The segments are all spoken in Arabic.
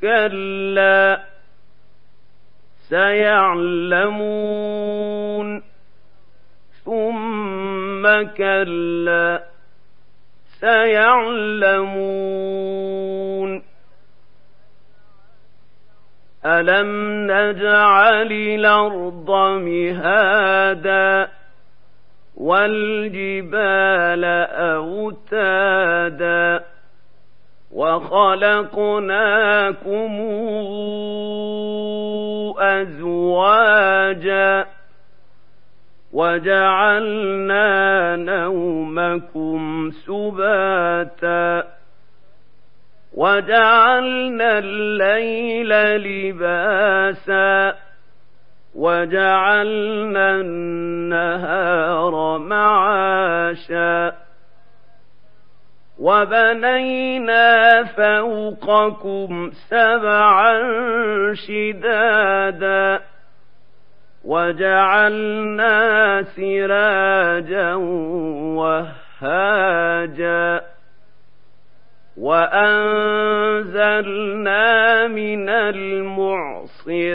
كلا سيعلمون ثم كلا سيعلمون ألم نجعل الأرض مهادا والجبال أوتادا وخلقناكم أزواجا وجعلنا نومكم سباتا وجعلنا الليل لباسا وجعلنا النهار معاشا وبنينا فوقكم سبعا شدادا وجعلنا سراجا وهاجا وأنزلنا من المعصرات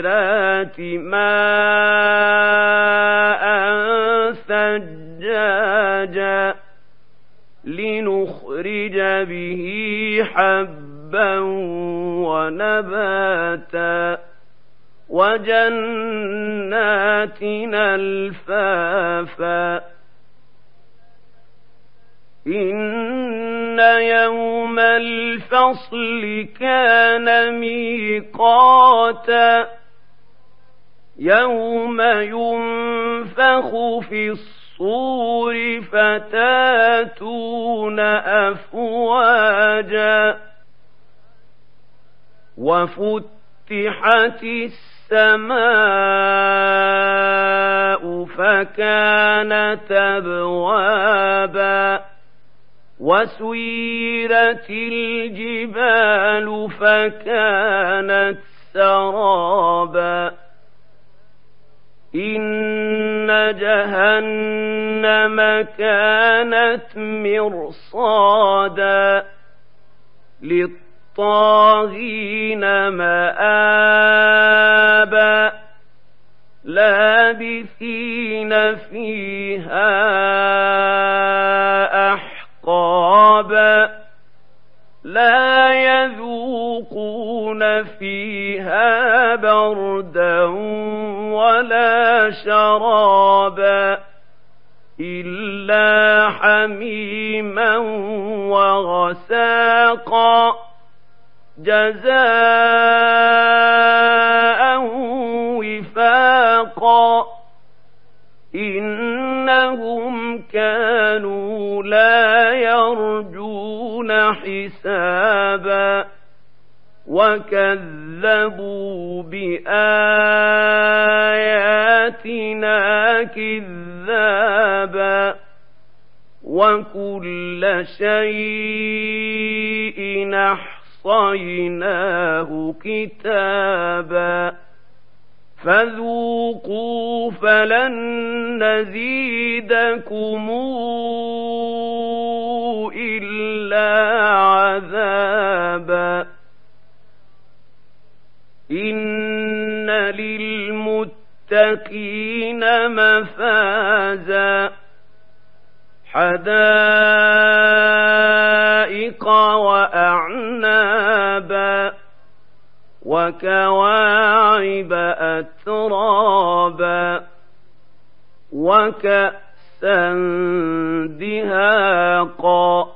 ماء لنخرج به حبا ونباتا. وجنات الفافا إن يوم الفصل كان ميقاتا. يوم ينفخ في الصور فتاتون أفواجا وفتحت السماء فكانت أبوابا وسيرت الجبال فكانت سرابا إن جهنم كانت مرصادا للطاغين مآبا لابثين فيها أحقابا حميما وغساقا جزاء وفاقا إنهم كانوا لا يرجون حسابا وكذبوا بآياتنا كذابا وكل شيء أحصيناه كتابا فذوقوا فلن نزيدكم إلا عذابا إن للمتقين مفازا حدائق وأعنابا وكواعب أترابا وكأسا دهاقا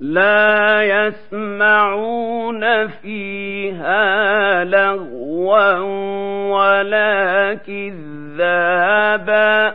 لا يسمعون فيها لغوا ولا كذابا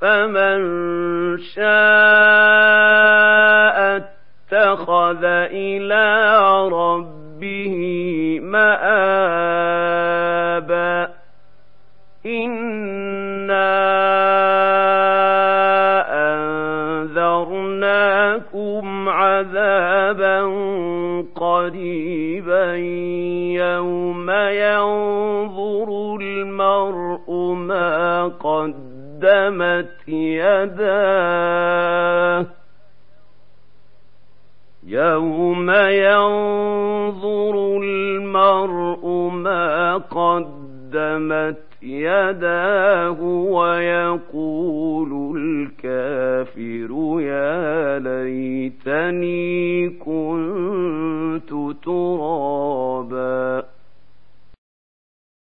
فمن شاء اتخذ إلى ربه مآبا إنا أنذرناكم عذابا قريبا يوم ينظر المرء ما قد قدمت يداه. يوم ينظر المرء ما قدمت يداه.